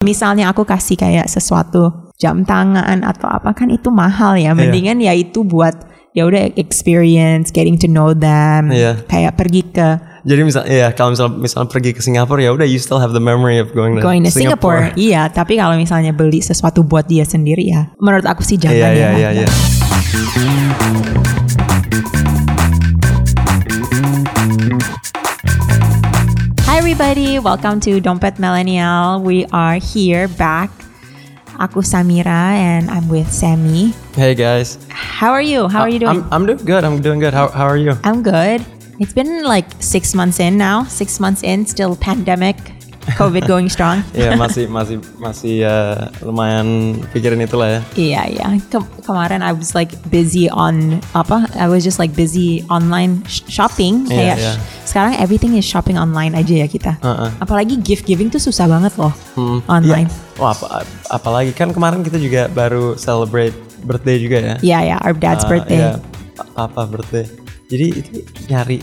Misalnya aku kasih kayak sesuatu jam tangan atau apa kan itu mahal Iya. ya. Mendingan ya itu buat ya udah experience, getting to know them. Iya. Kayak pergi ke Jadi misal ya kalau misal misal pergi ke Singapura ya udah you still have the memory of going to going to Singapore. Iya, tapi kalau misalnya beli sesuatu buat dia sendiri ya, menurut aku sih jangan Iya ya. iya iya everybody, welcome to Dompet Millennial. We are here back. Aku Samira and I'm with Sammy. Hey guys. How are you? How are you doing? I'm I'm doing good. I'm doing good. How how are you? I'm good. It's been like six months in now. Six months in, still pandemic, COVID going strong. Iya masih masih masih ya lumayan pikirin itulah ya. Iya iya. Ke- kemarin I was like busy on apa? I was just like busy online sh- shopping. Iya, Kayak iya. sekarang everything is shopping online aja ya kita. Heeh. Apalagi gift giving tuh susah banget loh Hmm, online. iya. Wah apa apalagi kan kemarin kita juga baru celebrate birthday juga ya. Iya ya, our dad's Ah, birthday. iya, pa- papa birthday. Jadi itu nyari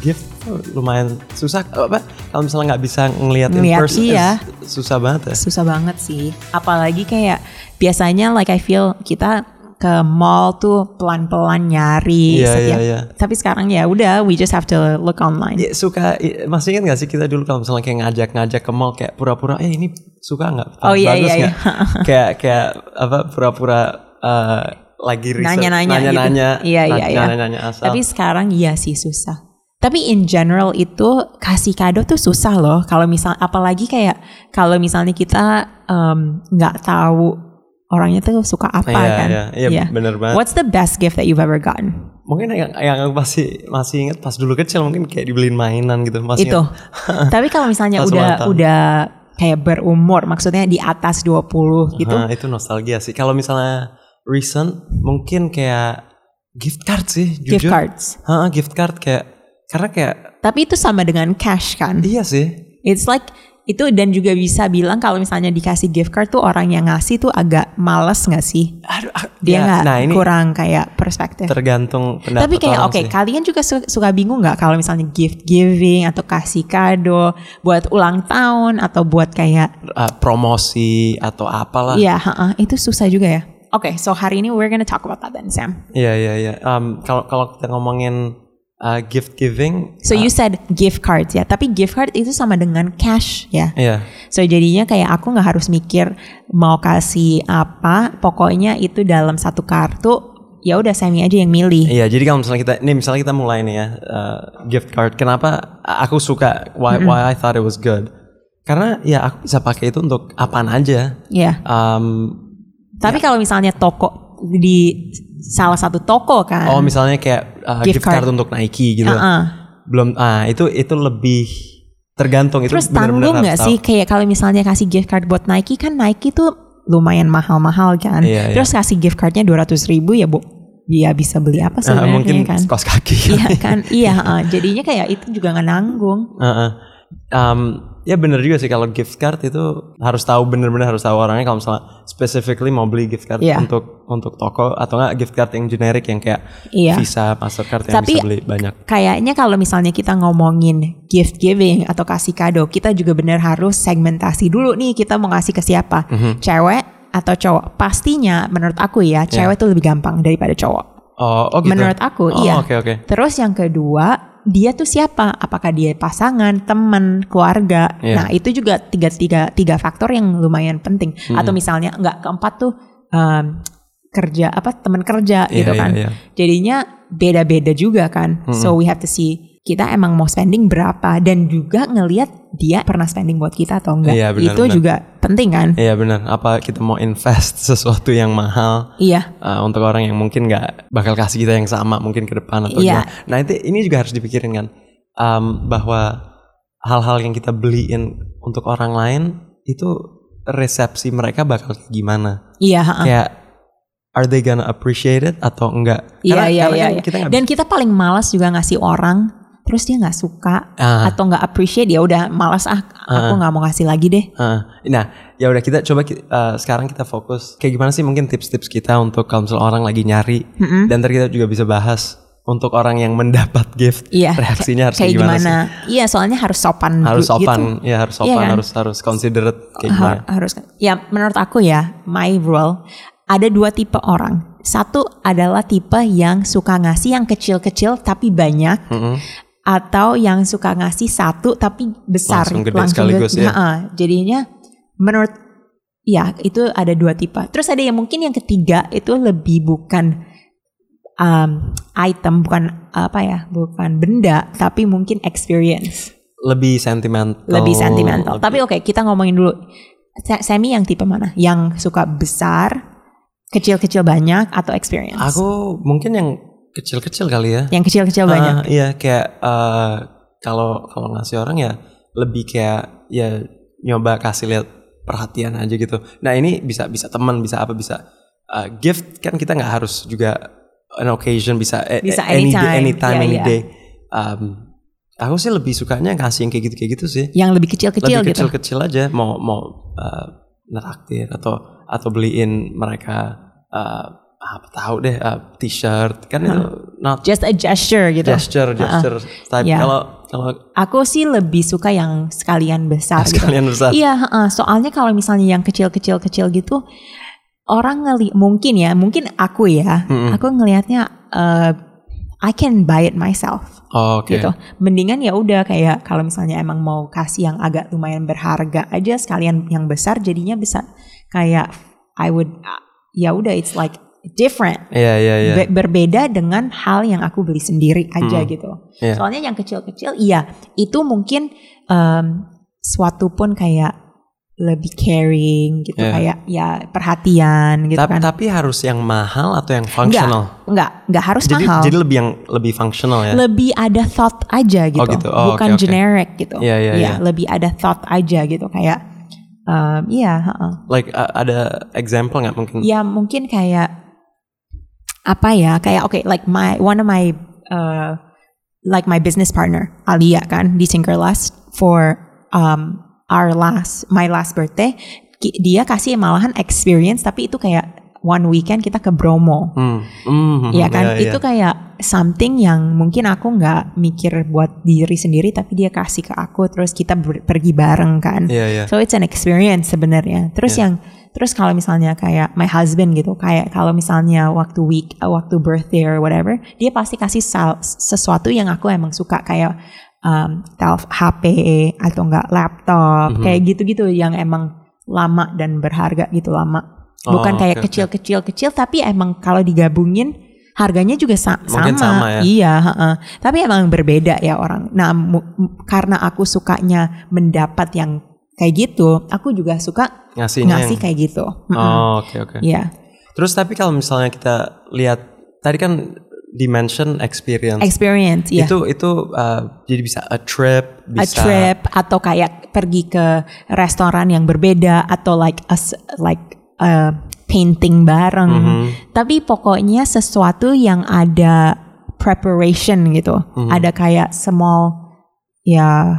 gift lumayan susah apa kalau misalnya nggak bisa ngelihat in person iya. susah banget ya. Susah banget sih. Apalagi kayak biasanya like I feel kita ke mall tuh pelan-pelan nyari Iya, setiap. iya, iya. Tapi sekarang ya udah we just have to look online. Iya, suka masih ingat gak sih kita dulu kalau misalnya kayak ngajak-ngajak ke mall kayak pura-pura eh ini suka nggak Oh, iya, bagus iya, nggak?" kayak kayak apa pura-pura eh, lagi riset Nanya-nanya gitu. nanya-nanya Iya, iya, iya. nanya-nanya asal Tapi sekarang iya sih susah. Tapi in general itu kasih kado tuh susah loh. Kalau misal apalagi kayak kalau misalnya kita nggak tahu orangnya tuh suka apa Iya, kan. iya, iya, bener banget. What's the best gift that you've ever gotten? mungkin yang yang aku masih masih ingat pas dulu kecil mungkin kayak dibeliin mainan gitu masih itu. Tapi kalau misalnya Pas udah tahun. udah kayak berumur, maksudnya di atas 20 gitu. Nah, itu nostalgia sih kalau misalnya recent mungkin kayak gift card sih jujur Gift cards. Hah, gift card kayak karena kayak Tapi itu sama dengan cash kan. iya sih It's like itu dan juga bisa bilang kalau misalnya dikasih gift card tuh orang yang ngasih tuh agak males nggak sih? Aduh, ah, Dia ya, nggak nah ini kurang kayak perspektif. tergantung pendapat Tapi kayak oke, sih. kalian juga su- suka bingung nggak kalau misalnya gift giving atau kasih kado buat ulang tahun atau buat kayak Uh, promosi atau apalah. iya, ha-ha, itu susah juga ya. Oke, so hari ini we're gonna talk about that then, Sam. Iya iya iya. Um, Kalau kalau kita ngomongin uh, gift giving, So you said gift cards ya, tapi gift card itu sama dengan cash ya. iya So jadinya kayak aku nggak harus mikir mau kasih apa, pokoknya itu dalam satu kartu, ya udah Sammy aja yang milih. iya. Jadi kalau misalnya kita, nih misalnya kita mulai nih ya uh, gift card. Kenapa aku suka? Why why I thought it was good? Karena ya aku bisa pakai itu untuk apaan aja. Ya. Um, Tapi kalau misalnya toko di salah satu toko kan, oh misalnya kayak uh, Gift gift, card. card. untuk Nike gitu. Uh-uh. Belum. Ah itu itu lebih tergantung itu. terus tanggung nggak sih kayak kalau misalnya kasih gift card buat Nike kan Nike tuh lumayan mahal-mahal kan. Iya, iya. Terus kasih gift cardnya 200 ribu ya bu, ya bisa beli apa Ah, sebenarnya mungkin kan? kos kaki. Iya kan, iya. uh, jadinya kayak itu juga nggak nanggung. Heeh. Um, ya bener juga sih kalau gift card itu harus tahu bener-bener harus tahu orangnya kalau misalnya specifically mau beli gift card Iya. untuk untuk toko atau enggak gift card yang generik yang kayak Iya. Visa, Mastercard yang Tapi- bisa beli banyak. Kayaknya kalau misalnya kita ngomongin gift giving atau kasih kado, kita juga bener harus segmentasi dulu nih kita mau ngasih ke siapa, Mhm. cewek atau cowok. Pastinya menurut aku ya, cewek tuh lebih gampang daripada cowok. Oh, oh gitu. Menurut aku, oh, iya. Oke oke. Terus yang kedua, dia tuh siapa? Apakah dia pasangan, teman, keluarga? Iya. Nah itu juga tiga tiga tiga faktor yang lumayan penting. Hmm. Atau misalnya nggak keempat tuh um, kerja apa teman kerja Iya, gitu iya, kan? iya. Jadinya beda-beda juga kan. So we have to see kita emang mau spending berapa dan juga ngelihat dia pernah spending buat kita atau enggak. Iya, benar, itu benar. juga penting kan? Iya benar. Apa kita mau invest sesuatu yang mahal Iya. uh, untuk orang yang mungkin nggak bakal kasih kita yang sama mungkin ke depan atau Iya. gimana. Nah itu ini juga harus dipikirin kan um, bahwa hal-hal yang kita beliin untuk orang lain itu resepsi mereka bakal gimana. Iya, ha-ha. Kayak are they gonna appreciate it atau enggak? Iya iya iya. kan iya. kita Dan kita paling malas juga ngasih orang terus dia nggak suka Ah. atau nggak appreciate ya udah malas ah aku nggak mau kasih lagi deh. Uh, nah, ya udah kita coba uh, sekarang kita fokus kayak gimana sih mungkin tips-tips kita untuk kalau orang lagi nyari dan ntar kita juga bisa bahas untuk orang yang mendapat gift Iya. reaksinya harus kayak kayak gimana, gimana? Iya, soalnya harus sopan. sih? Harus gitu. sopan, ya harus sopan, Iya kan? harus harus considerate kayak gimana. Ha- harus ya menurut aku ya my rule ada dua tipe orang satu adalah tipe yang suka ngasih yang kecil-kecil tapi banyak Mm-mm. Atau yang suka ngasih satu tapi besar Langsung gede sekaligus, gede. ya. Ha-ha. jadinya menurut ya itu ada dua tipe terus ada yang mungkin yang ketiga itu lebih bukan um, item bukan apa ya bukan benda tapi mungkin experience Lebih sentimental. lebih sentimental. lebih- Tapi oke, kita ngomongin dulu. Semi yang tipe mana? Yang suka besar, kecil-kecil banyak atau experience? aku mungkin yang kecil-kecil kali ya. Yang kecil-kecil banyak. Ah, iya kayak eh, kalau kalau ngasih orang ya lebih kayak ya nyoba kasih lihat perhatian aja gitu. Nah ini bisa bisa teman bisa apa bisa eh, gift kan kita nggak harus juga an occasion bisa, Bisa any day, anytime. anytime Iya, any iya. day. Um, aku sih lebih sukanya kasih yang kayak gitu kayak gitu sih. Yang lebih kecil-kecil lebih gitu. kecil-kecil aja mau mau eh, neraktir atau atau beliin mereka eh, apa tahu deh eh, t-shirt kan itu not Just a gesture gitu. gesture gesture type Ya. kalau kalau Aku sih lebih suka yang sekalian besar gitu. sekalian besar Iya, heeh. soalnya kalau misalnya yang kecil-kecil-kecil gitu, orang ngeli mungkin ya, mungkin aku ya, Mm-mm. aku ngelihatnya uh, I can buy it myself. Oh, oke gitu. Mendingan ya udah kayak kalau misalnya emang mau kasih yang agak lumayan berharga aja sekalian yang besar jadinya bisa kayak I would ya udah it's like different. iya iya iya Be- berbeda dengan hal yang aku beli sendiri aja Hmm. gitu. Iya. Soalnya yang kecil-kecil iya itu mungkin em, suatu pun kayak lebih caring gitu Iya. kayak ya perhatian gitu tapi kan. tapi harus yang mahal atau yang functional Enggak, enggak harus jadi mahal. jadi lebih yang lebih functional ya lebih ada thought aja gitu, gitu. Oh, bukan oke, oke. generic gitu. Iya, iya, iya. lebih ada thought aja gitu kayak, um, iya, heeh. like uh, ada example nggak mungkin ya mungkin kayak apa ya, kayak oke, like my one of my uh, like my business partner Alia kan di Sinkerlast for um, our last my last birthday, dia kasih malahan experience tapi itu kayak one weekend kita ke Bromo. hmm. Hmm, Iya kan, iya, iya. itu kayak something yang mungkin aku nggak mikir buat diri sendiri, tapi dia kasih ke aku, terus kita pergi bareng kan. iya iya So it's an experience sebenarnya. Terus Iya. yang, terus kalau misalnya kayak my husband gitu, kayak kalau misalnya waktu week, uh, waktu birthday or whatever, dia pasti kasih sesuatu yang aku emang suka kayak um, tel- HP atau enggak laptop, Mhm. kayak gitu-gitu yang emang lama dan berharga gitu lama. Bukan Oh, kayak oke, oke. kecil-kecil kecil, tapi emang kalau digabungin harganya juga sa- Mungkin sama. sama ya. Iya, heeh. tapi emang berbeda ya orang. Nah, karena aku sukanya mendapat yang kayak gitu, aku juga suka ngasihnya ngasih yang kayak gitu. Oh oke oke Iya, terus tapi kalau misalnya kita lihat tadi kan dimension experience experience, iya. itu itu uh, jadi bisa a trip A bisa trip atau kayak pergi ke restoran yang berbeda atau like a, s- like a painting bareng. Mhm. Tapi pokoknya sesuatu yang ada preparation gitu. Mhm. Ada kayak small ya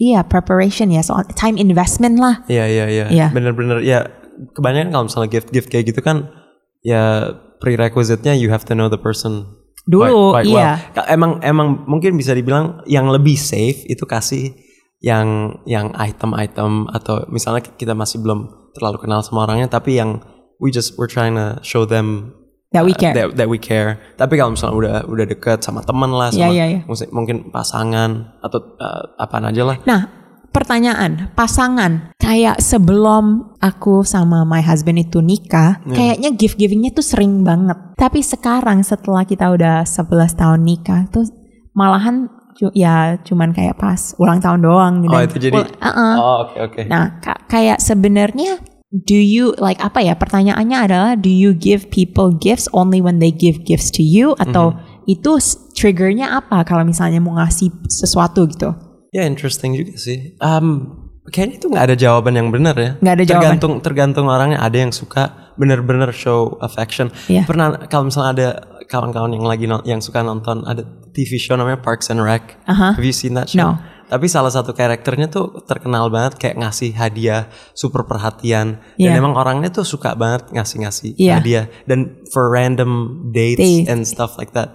iya preparation ya soal time investment lah. Iya iya iya. Iya. Bener-bener ya kebanyakan kalau misalnya gift-gift kayak gitu kan ya prerequisite-nya you have to know the person Dulu, quite, quite iya. well. Emang emang mungkin bisa dibilang yang lebih safe itu kasih yang yang item-item atau misalnya kita masih belum terlalu kenal sama orangnya tapi yang we just we're trying to show them That we uh, care. that, that we care. Tapi kalau misalnya udah udah deket sama teman lah Iya, sama iya, iya. mungkin- mungkin pasangan atau uh, apaan aja lah. Nah, pertanyaan, pasangan, kayak sebelum aku sama my husband itu nikah, Hmm. kayaknya gift givingnya tuh sering banget. Tapi sekarang setelah kita udah 11 tahun nikah, tuh malahan ya cuman kayak pas ulang tahun doang. Oh, dan- itu jadi ul- uh-uh. Oh, oke oke. Nah, ka- kayak sebenarnya do you like apa ya? Pertanyaannya adalah do you give people gifts only when they give gifts to you atau Mm-hmm. itu triggernya apa kalau misalnya mau ngasih sesuatu gitu? Ya interesting juga sih. Um, kayaknya itu nggak ada jawaban yang benar ya. Nggak ada jawaban. Tergantung tergantung orangnya. Ada yang suka bener-bener show affection. Iya. Pernah kalau misalnya ada kawan-kawan yang lagi yang suka nonton ada TV show namanya Parks and Rec. Aha. Have you seen that show? No. Tapi salah satu karakternya tuh terkenal banget kayak ngasih hadiah, super perhatian. Dan Iya. emang orangnya tuh suka banget ngasih-ngasih Iya. hadiah. Dan for random dates Dates. and stuff like that.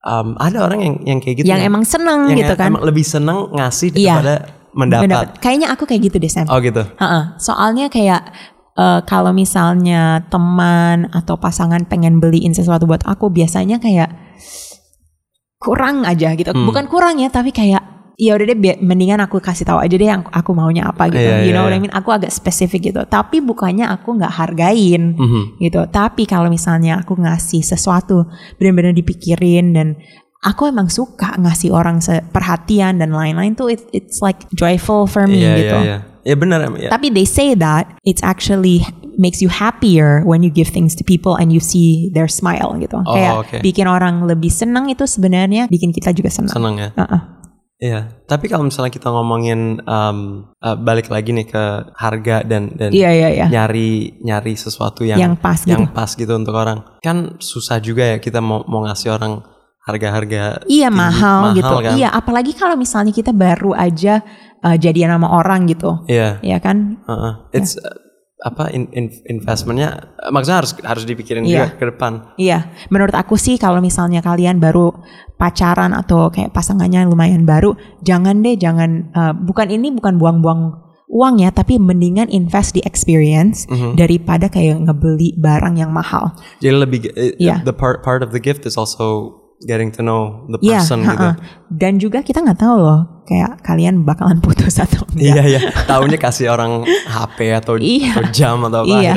um, ada orang yang yang kayak gitu yang emang seneng yang gitu kan. emang lebih seneng ngasih Iya. daripada mendapat. Mendapat. Kayaknya aku kayak gitu deh Sam. Oh gitu. Heeh. Soalnya kayak eh, kalau misalnya teman atau pasangan pengen beliin sesuatu buat aku biasanya kayak kurang aja gitu. Hmm. Bukan kurang ya, tapi kayak ya udah deh mendingan aku kasih tahu aja deh yang aku maunya apa gitu. Iya, you know what I iya. mean? Aku agak spesifik gitu. Tapi bukannya aku nggak hargain Mhm. gitu. Tapi kalau misalnya aku ngasih sesuatu benar-benar dipikirin dan aku emang suka ngasih orang perhatian dan lain-lain tuh it- it's like joyful for me Iya gitu. iya iya. Ya benar ya. Tapi they say that it's actually makes you happier when you give things to people and you see their smile gitu. Oh, Kayak oke. bikin orang lebih senang itu sebenarnya bikin kita juga senang. Seneng ya. Heeh. Iya. Tapi kalau misalnya kita ngomongin um, uh, balik lagi nih ke harga dan dan Iya iya iya. nyari nyari sesuatu yang Yang pas yang gitu. pas gitu untuk orang. Kan susah juga ya kita mau mau ngasih orang harga-harga Iya tinggi, mahal, gitu. kan? Iya apalagi kalau misalnya kita baru aja uh, jadian sama orang gitu. Iya. Ya kan? Heeh. It's uh, apa in, in- investmentnya uh, maksudnya harus harus dipikirin Iya. juga ke depan. Iya, menurut aku sih kalau misalnya kalian baru pacaran atau kayak pasangannya lumayan baru, jangan deh, jangan uh, bukan ini bukan buang-buang uang ya, tapi mendingan invest di experience Mhm. daripada kayak ngebeli barang yang mahal. Jadi lebih uh, Iya. the part part of the gift is also getting to know the Iya, person gitu. ha-ha. dan juga kita nggak tahu loh, kayak kalian bakalan putus atau enggak. Iya iya, taunya kasih orang HP atau, Iya. atau jam atau apa Iya,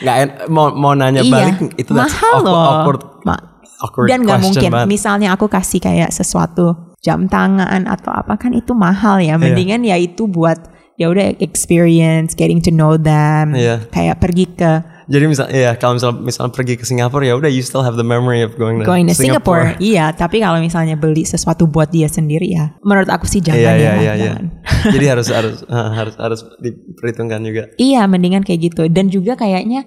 nggak en- mau mau nanya Iya, balik itu mahal awkward, loh. awkward, Ma- awkward Dan nggak mungkin, banget. misalnya aku kasih kayak sesuatu jam tangan atau apa kan itu mahal Iya. ya. Mendingan ya itu buat ya udah experience, getting to know them, Iya. kayak pergi ke Jadi misal iya kalau misal misal pergi ke Singapura ya udah you still have the memory of going to going to Singapore. Iya, tapi kalau misalnya beli sesuatu buat dia sendiri ya, menurut aku sih jangan Iya ya. iya iya iya. Jadi harus harus harus harus diperhitungkan juga. Iya, mendingan kayak gitu. Dan juga kayaknya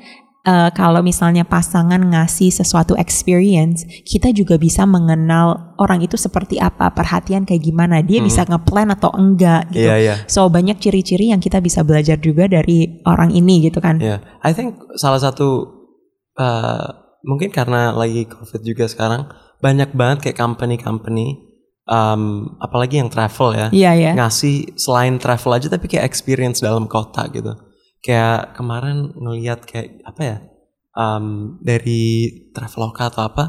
eh, kalau misalnya pasangan ngasih sesuatu experience, kita juga bisa mengenal orang itu seperti apa, perhatian kayak gimana, dia bisa ngeplan atau enggak gitu. Hmm. Iya iya. So banyak ciri-ciri yang kita bisa belajar juga dari orang ini gitu kan. Iya. I think salah satu uh, mungkin karena lagi covid juga sekarang banyak banget kayak company-company um, apalagi yang travel ya. Iya ya. ngasih selain travel aja tapi kayak experience dalam kota gitu. Kayak kemarin ngelihat kayak apa ya um, dari Traveloka atau apa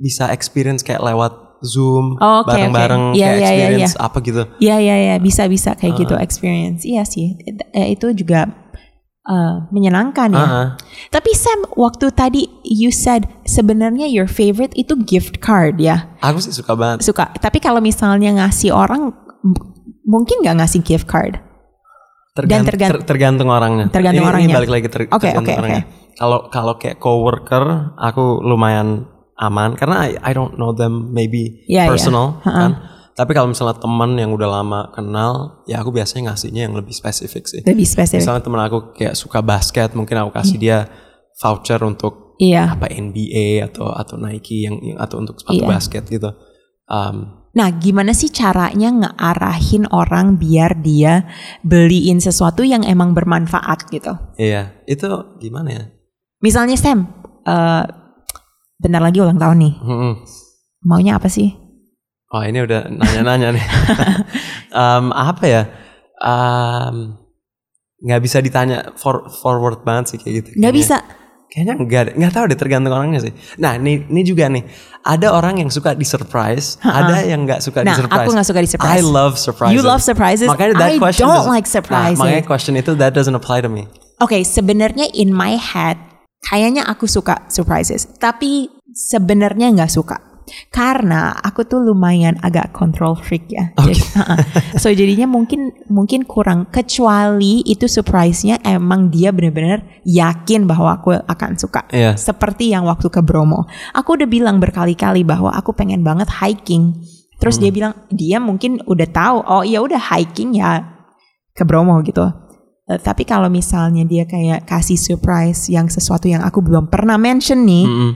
bisa experience kayak lewat Zoom Oh, oke, bareng-bareng oke. Iya, kayak iya, iya, experience apa gitu. Iya iya iya bisa bisa kayak gitu experience. Iya sih. Eh, itu juga eh, menyenangkan ya. Ah, ah. Tapi Sam, waktu tadi you said sebenarnya your favorite itu gift card ya. Aku sih suka banget. Suka. Tapi kalau misalnya ngasih orang mungkin nggak ngasih gift card. Dan Tergant- tergant- ter- tergantung orangnya. Tergantung ini, orangnya. Ini balik lagi ter- Oke, tergantung oke, orangnya. Kalau kalau kayak coworker aku lumayan aman karena I, I don't know them maybe Iya, iya. personal Ha-ha. kan. Tapi kalau misalnya teman yang udah lama kenal, ya aku biasanya ngasihnya yang lebih spesifik sih. Lebih spesifik. Misalnya teman aku kayak suka basket, mungkin aku kasih dia voucher untuk Iya. apa NBA atau atau Nike yang, yang- atau untuk sepatu Iya. basket gitu. Um, Nah, gimana sih caranya ngearahin orang biar dia beliin sesuatu yang emang bermanfaat gitu? iya, itu gimana ya? Misalnya Sam, eh bentar lagi ulang tahun nih. Mm-mm. Maunya apa sih? Oh ini udah nanya-nanya nih. Em, apa ya? Em, nggak bisa ditanya for, forward banget sih kayak gitu. Nggak Kayaknya- bisa. Kayaknya enggak deh. Nggak tahu deh tergantung orangnya sih. Nah ini, ini juga nih. Ada orang yang suka di surprise. Ada yang nggak suka Nah, di surprise. aku nggak suka di surprise. I love surprises. You love surprises? Makanya that I question don't like surprises. Nah, makanya question itu that doesn't apply to me. Oke, sebenarnya in my head kayaknya aku suka surprises, tapi sebenarnya nggak suka. Karena aku tuh lumayan agak control freak ya. Jadi, uh-uh. so jadinya mungkin mungkin kurang kecuali itu surprise-nya emang dia benar-benar yakin bahwa aku akan suka. Iya. Seperti yang waktu ke Bromo. Aku udah bilang berkali-kali bahwa aku pengen banget hiking. Terus Hmm. dia bilang dia mungkin udah tahu, oh ya udah hiking ya ke Bromo gitu. Eh, Tapi kalau misalnya dia kayak kasih surprise yang sesuatu yang aku belum pernah mention nih, Mm-mm.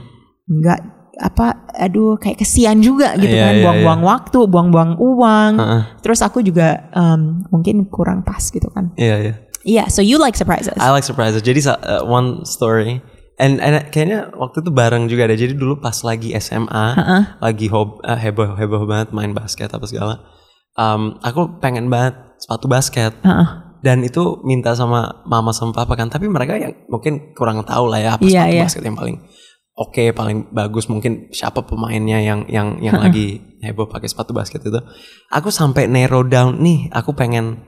nggak apa, aduh kayak kesian juga gitu Iya, kan, iya, buang-buang waktu, buang-buang uang. Uh-uh. Terus aku juga em, mungkin kurang pas gitu kan. Iya iya. Iya, so you like surprises? I like surprises. Jadi uh, one story And, and kayaknya waktu itu bareng juga deh. Jadi dulu pas lagi SMA, lagi hob, eh, heboh heboh banget main basket apa segala. Um, aku pengen banget sepatu basket. Heeh. Dan itu minta sama mama sama papa kan. Tapi mereka yang mungkin kurang tahu lah ya apa sepatu iya. basket yang paling oke, paling bagus. Mungkin siapa pemainnya yang yang yang lagi heboh pakai sepatu basket itu. Aku sampai narrow down nih. Aku pengen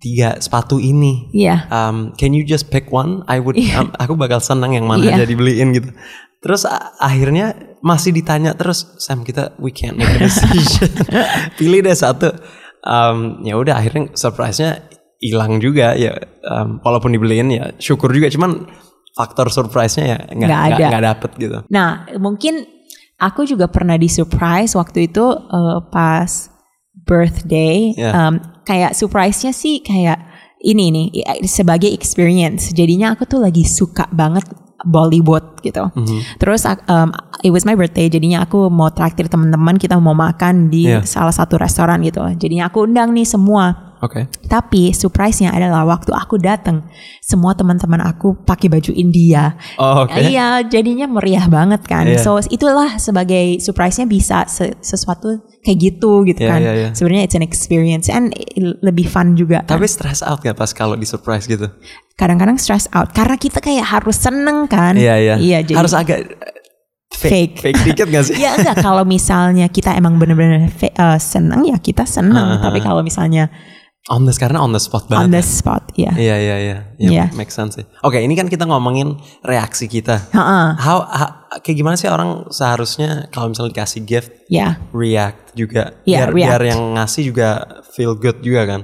tiga sepatu ini Iya. um, can you just pick one? I would, um, aku bakal senang yang mana Iya. aja dibeliin gitu. Terus akhirnya masih ditanya terus, Sam kita we can't make a decision. Pilih deh satu. Um, ya udah akhirnya surprise-nya hilang juga ya. Um, walaupun dibeliin ya syukur juga. Cuman faktor surprise-nya ya nggak ada. nggak dapet gitu. Nah, mungkin aku juga pernah di surprise waktu itu eh, pas birthday. Ya. Em, kayak surprise-nya sih kayak ini nih sebagai experience. Jadinya aku tuh lagi suka banget Bollywood gitu. Mhm. Terus em, it was my birthday, jadinya aku mau traktir teman-teman kita mau makan di Ya. salah satu restoran gitu. Jadinya aku undang nih semua. Oke. Tapi surprise-nya adalah waktu aku datang, semua teman-teman aku pakai baju India. Oh, oke. Iya, jadinya meriah banget kan. Iya. So itulah sebagai surprise-nya bisa se- sesuatu kayak gitu gitu Iya, kan. iya, iya. Sebenarnya it's an experience and lebih fun juga. kan. Tapi stress out gak pas kalau di surprise gitu? Kadang-kadang stress out karena kita kayak harus seneng kan. Iya iya. Iya, jadi Harus agak uh, fake Fake. fake dikit gak sih? ya enggak kalau misalnya kita emang bener-bener eh, seneng ya kita seneng. Ah, Tapi kalau misalnya On the karena on the spot banget. on the spot ya. Iya iya iya. Ya, Iya. Make sense sih. Oke, ini kan kita ngomongin reaksi kita. Heeh. How, how- kayak gimana sih orang seharusnya kalau misalnya dikasih gift Ya. react juga Iya, biar react. biar yang ngasih juga feel good juga kan.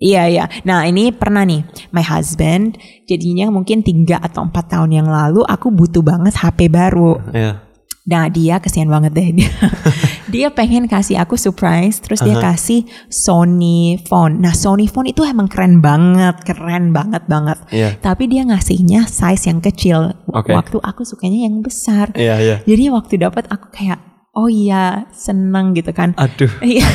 Iya iya. Nah ini pernah nih, my husband jadinya mungkin tiga atau empat tahun yang lalu aku butuh banget HP baru. Iya. Nah dia kesian banget deh dia. dia pengen kasih aku surprise, terus dia kasih Sony phone. Nah Sony phone itu emang keren banget, keren banget banget. Iya. Tapi dia ngasihnya size yang kecil. Oke. Waktu aku sukanya yang besar. Iya iya. Jadi waktu dapat aku kayak, oh iya seneng gitu kan. Aduh. Iya.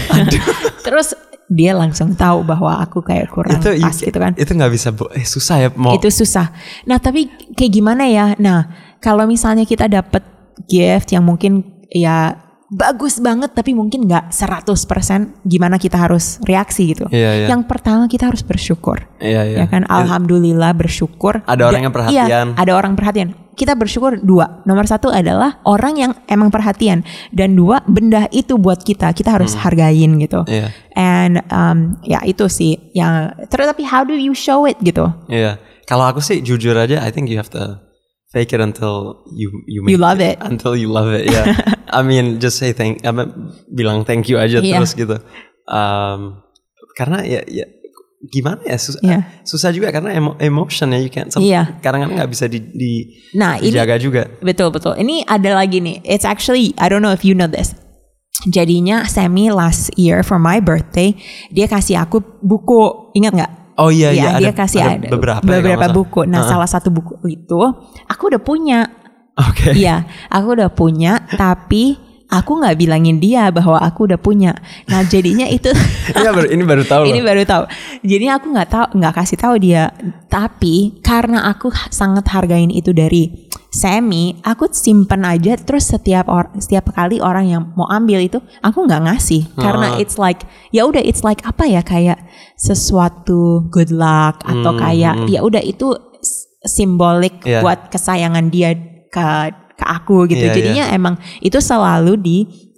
terus dia langsung tahu bahwa aku kayak kurang itu pas gitu kan. Itu nggak bisa bu- eh susah ya mau. Itu susah. Nah, tapi kayak gimana ya? Nah, kalau misalnya kita dapat gift yang mungkin ya bagus banget tapi mungkin nggak 100% gimana kita harus reaksi gitu. Iya, iya. Yang pertama kita harus bersyukur. Iya iya. Ya kan alhamdulillah bersyukur. Ada orang yang perhatian. Iya, ada orang perhatian. Kita bersyukur dua. Nomor satu adalah orang yang emang perhatian dan dua benda itu buat kita. Kita harus hargain gitu. Iya. And um, ya itu sih yang terus tapi how do you show it gitu? Iya. Kalau aku sih jujur aja, I think you have to fake it until you you You love it. Until you love it, yeah. I mean, just say thank, apa, bilang thank you aja Iya. terus gitu. Um, karena ya, ya gimana ya susah, Iya. susah juga karena emo, emotion ya you can't. Iya. Kadang-kadang nggak bisa di, di Nah, ini dijaga juga. betul betul. Ini ada lagi nih. It's actually I don't know if you know this. Jadinya Sammy last year for my birthday dia kasih aku buku. Ingat nggak? Oh iya Iya, iya dia ada, kasih ada ada beberapa ya, beberapa nggak buku. Nah, salah satu buku itu aku udah punya. Oke. Iya, aku udah punya, tapi aku nggak bilangin dia bahwa aku udah punya. Nah, jadinya itu Iya, baru- ini baru tahu ini baru tahu. Jadi aku nggak tahu, nggak kasih tahu dia. Tapi karena aku sangat hargain itu dari Sammy, aku simpen aja. Terus setiap or, setiap kali orang yang mau ambil itu, aku nggak ngasih. Karena it's like, ya udah, it's like apa ya kayak sesuatu good luck atau kayak ya udah itu simbolik Iya. buat kesayangan dia ke ke aku gitu. Iya. Jadinya emang itu selalu di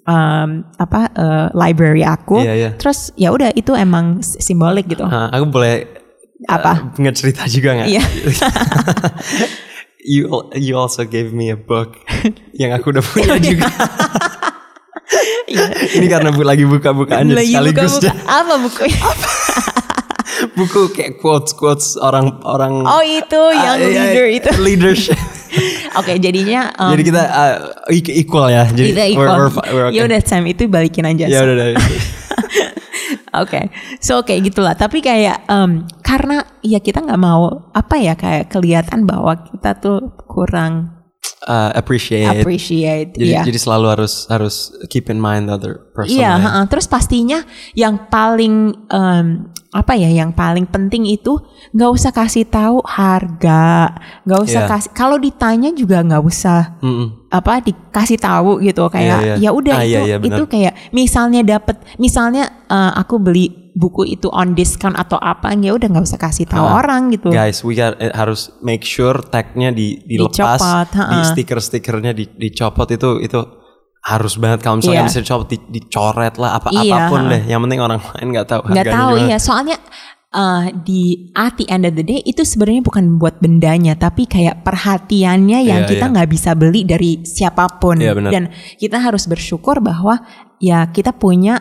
um, apa uh, library aku. Iya, iya. Terus ya udah itu emang simbolik gitu. Nah, aku boleh Apa? uh, ngecerita juga nggak? Iya. you you also gave me a book yang aku udah punya juga. Ini karena bu lagi buka-bukaan Lagi sekaligus buka-buka. Apa bukunya? buku kayak quotes quotes orang orang Oh itu yang Ah, iya, leader itu. leadership. Oke jadinya um, jadi kita uh, equal ya. Jadi kita we're- equal. we're fi- we're okay. Ya udah Sam itu balikin aja. Ya udah Oke, so kayak gitulah. Tapi kayak em, karena ya kita nggak mau apa ya kayak kelihatan bahwa kita tuh kurang uh, appreciate. appreciate. Jadi Iya. jadi selalu harus harus keep in mind the other person. Iya, ya. heeh. terus pastinya yang paling em, apa ya, yang paling penting itu nggak usah kasih tahu harga, nggak usah Iya. kasih. Kalau ditanya juga nggak usah Mm-mm. Apa dikasih tahu gitu kayak Iya, iya. ya udah Ah, itu iya, iya, benar. itu kayak misalnya dapat misalnya eh, aku beli buku itu on discount atau apa ya udah nggak usah kasih tahu Ah, orang gitu. Guys, we got, eh, harus make sure tagnya di dilepas, Dicopot, di ha-ha. stiker-stikernya di, dicopot itu itu harus banget kalau misalnya Iya. bisa dicopot di, dicoret lah apa Iya, apa pun ha-ha. deh. Yang penting orang lain nggak tahu nggak tahu gimana. ya soalnya eh, di at the end of the day itu sebenarnya bukan buat bendanya tapi kayak perhatiannya yang Iya, kita iya. nggak bisa beli dari siapa pun Iya, benar. dan kita harus bersyukur bahwa ya kita punya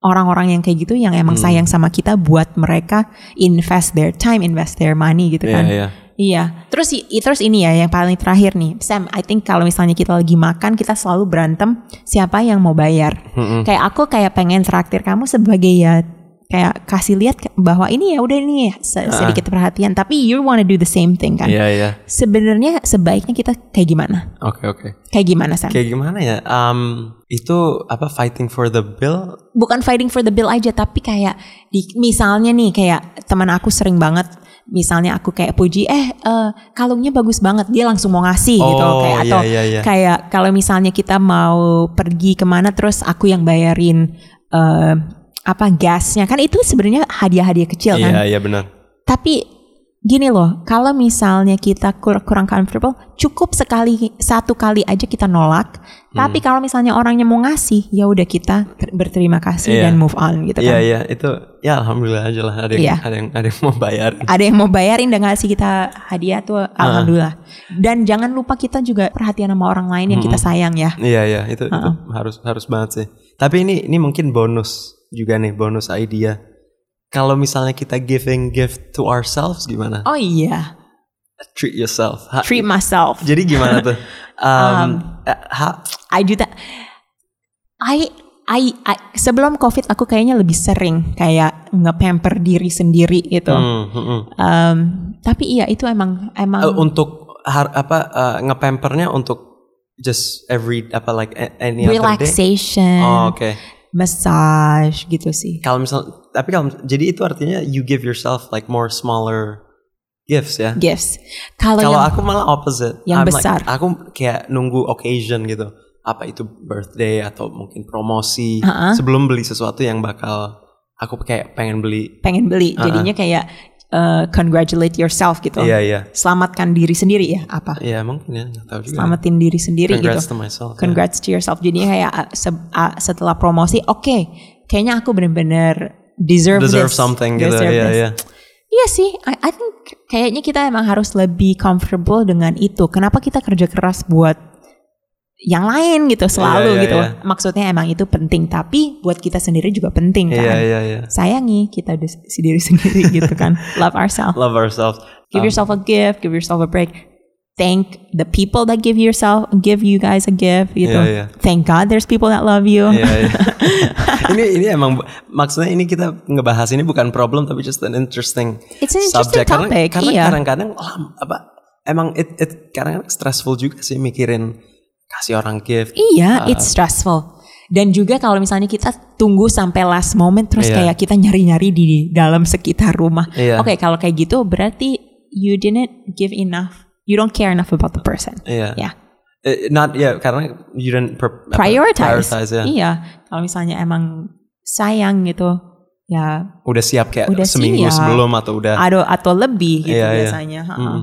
orang-orang yang kayak gitu yang emang Hmm. sayang sama kita buat mereka invest their time invest their money gitu Iya, kan iya. Iya, terus terus ini ya yang paling terakhir nih, Sam. I think kalau misalnya kita lagi makan, kita selalu berantem siapa yang mau bayar. Mm-mm. Kayak aku kayak pengen traktir kamu sebagai ya kayak kasih lihat bahwa ini ya udah nih se- sedikit perhatian, tapi you wanna do the same thing kan? Ah. Iya, iya. Sebenarnya sebaiknya kita kayak gimana? Oke, oke. Kayak gimana Sam? Kayak gimana ya? Um, itu apa fighting for the bill? Bukan fighting for the bill aja, tapi kayak di, misalnya nih kayak teman aku sering banget. Misalnya aku kayak puji, eh eh, kalungnya bagus banget, dia langsung mau ngasih gitu, Oh, kayak iya, atau iya, iya. kayak kalau misalnya kita mau pergi ke mana terus aku yang bayarin eh, apa gasnya kan itu sebenarnya hadiah-hadiah kecil kan Iya, iya benar. tapi gini loh kalau misalnya kita kur- kurang comfortable cukup sekali satu kali aja kita nolak tapi kalau misalnya orangnya mau ngasih ya udah kita ter- berterima kasih Iya. dan move on gitu Iya, kan iya. Itu ya alhamdulillah aja lah ada yang Iya. ada yang ada yang mau bayar. ada yang mau bayarin dan ngasih kita hadiah tuh alhamdulillah dan jangan lupa kita juga perhatian sama orang lain yang kita sayang ya Iya iya itu, itu harus harus banget sih. Tapi ini ini mungkin bonus juga nih bonus idea. Kalau misalnya kita giving gift to ourselves gimana? oh iya Treat yourself. Ha- treat myself Jadi gimana tuh? Um, eh, ha- I do that. I, I, I- sebelum COVID aku kayaknya lebih sering kayak nge-pamper diri sendiri gitu. hmm, hmm, hmm. Um, tapi iya itu emang emang Eh, untuk har- apa eh, ngepampernya untuk just every apa like any other day? relaxation, Oh, oke. Massage gitu sih. Kalau misal tapi kalau jadi itu artinya you give yourself like more smaller gifts ya. Gifts. Kalau Kalau aku malah opposite. yang I'm like- besar. aku kayak nunggu occasion gitu. Apa itu birthday atau mungkin promosi. Ha-ha. Sebelum beli sesuatu yang bakal aku kayak pengen beli. pengen beli, jadinya kayak uh, congratulate yourself gitu. Iya iya. Selamatkan diri sendiri ya apa? Iya mungkin ya. Tahu juga. Selamatin diri sendiri Congrats gitu. to myself. Congrats to yourself. Jadinya kayak uh, se- uh, setelah promosi, oke, kayaknya aku bener-bener deserve, Deserve this. something gitu. Iya iya. Iya sih, I, I think kayaknya kita emang harus lebih comfortable dengan itu. Kenapa kita kerja keras buat yang lain gitu selalu Iya, iya, gitu. iya. Maksudnya emang itu penting, tapi buat kita sendiri juga penting kan. Iya iya iya. Sayangi kita des- si diri sendiri gitu kan. Love ourselves. Love ourselves. Give Um, yourself a gift, give yourself a break. Thank the people that give yourself, give you guys a gift gitu. Iya, iya. Thank God there's people that love you. Iya, iya. ini ini emang maksudnya ini kita ngebahas ini bukan problem tapi just an interesting It's an interesting subject karena topic, karena iya. kadang-kadang oh, apa emang it, it kadang-kadang stressful juga sih mikirin kasih orang gift. Iya, it's stressful. Dan juga kalau misalnya kita tunggu sampai last moment terus Iya. kayak kita nyari-nyari di dalam sekitar rumah. Iya. Oke, kalau kayak gitu berarti you didn't give enough. You don't care enough about the person. Iya. Ya. Eh, not ya karena you didn't Prioritize. prioritize, ya. Iya. Kalau misalnya emang sayang gitu, ya Udah siap kayak Udah seminggu siap. sebelum atau udah atau atau lebih gitu Iya, iya. biasanya. ha-ha. Mm.